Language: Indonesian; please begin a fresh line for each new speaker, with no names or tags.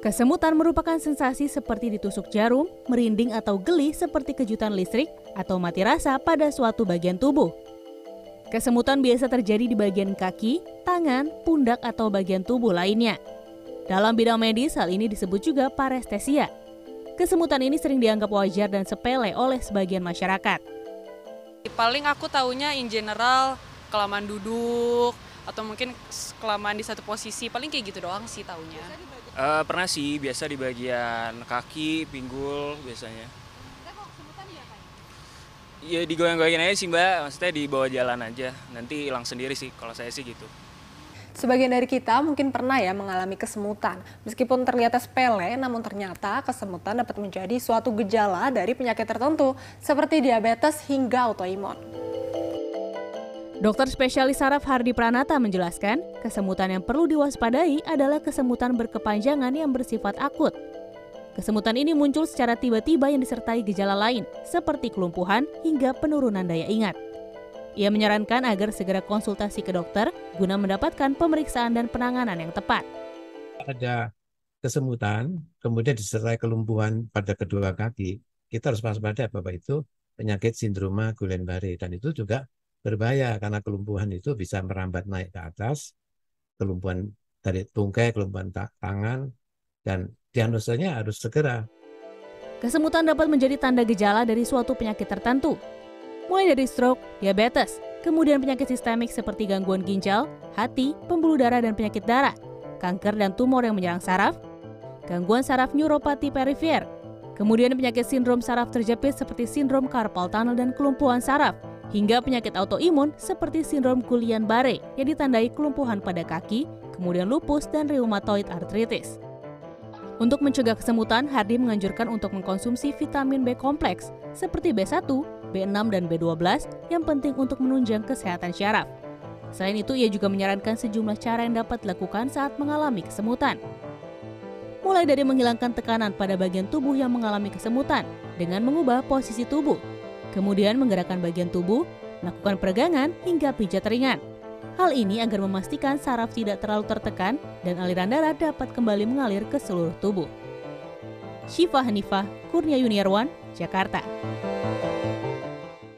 Kesemutan merupakan sensasi seperti ditusuk jarum, merinding atau geli seperti kejutan listrik, atau mati rasa pada suatu bagian tubuh. Kesemutan biasa terjadi di bagian kaki, tangan, pundak, atau bagian tubuh lainnya. Dalam bidang medis, hal ini disebut juga parestesia. Kesemutan ini sering dianggap wajar dan sepele oleh sebagian masyarakat.
Paling aku taunya in general kelamaan duduk atau mungkin kelamaan di satu posisi, paling kayak gitu doang sih taunya.
Uh, pernah sih, biasa di bagian kaki, pinggul biasanya. Ya digoyang-goyangin aja sih mbak, maksudnya di bawah jalan aja, nanti hilang sendiri sih kalau saya sih gitu.
Sebagian dari kita mungkin pernah ya mengalami kesemutan. Meskipun terlihat sepele, namun ternyata kesemutan dapat menjadi suatu gejala dari penyakit tertentu seperti diabetes hingga autoimun.
Dokter spesialis saraf Hardi Pranata menjelaskan, kesemutan yang perlu diwaspadai adalah kesemutan berkepanjangan yang bersifat akut. Kesemutan ini muncul secara tiba-tiba yang disertai gejala lain, seperti kelumpuhan hingga penurunan daya ingat. Ia menyarankan agar segera konsultasi ke dokter guna mendapatkan pemeriksaan dan penanganan yang tepat.
Ada kesemutan, kemudian disertai kelumpuhan pada kedua kaki, kita harus waspada bahwa itu penyakit sindroma Guillain-Barré dan itu juga berbahaya karena kelumpuhan itu bisa merambat naik ke atas, kelumpuhan dari tungkai, kelumpuhan tangan, dan diagnosanya harus segera.
Kesemutan dapat menjadi tanda gejala dari suatu penyakit tertentu, mulai dari stroke, diabetes, kemudian penyakit sistemik seperti gangguan ginjal, hati, pembuluh darah dan penyakit darah, kanker dan tumor yang menyerang saraf, gangguan saraf neuropati perifer, kemudian penyakit sindrom saraf terjepit seperti sindrom carpal tunnel dan kelumpuhan saraf, hingga penyakit autoimun seperti sindrom Guillain-Barré yang ditandai kelumpuhan pada kaki, kemudian lupus dan rheumatoid arthritis. Untuk mencegah kesemutan, Hardi menganjurkan untuk mengkonsumsi vitamin B kompleks seperti B1, B6, dan B12 yang penting untuk menunjang kesehatan syaraf. Selain itu, ia juga menyarankan sejumlah cara yang dapat dilakukan saat mengalami kesemutan. Mulai dari menghilangkan tekanan pada bagian tubuh yang mengalami kesemutan dengan mengubah posisi tubuh, kemudian menggerakkan bagian tubuh, melakukan peregangan hingga pijat ringan. Hal ini agar memastikan saraf tidak terlalu tertekan dan aliran darah dapat kembali mengalir ke seluruh tubuh. Syifa Hanifah, Kurnia Yuniarwan, Jakarta.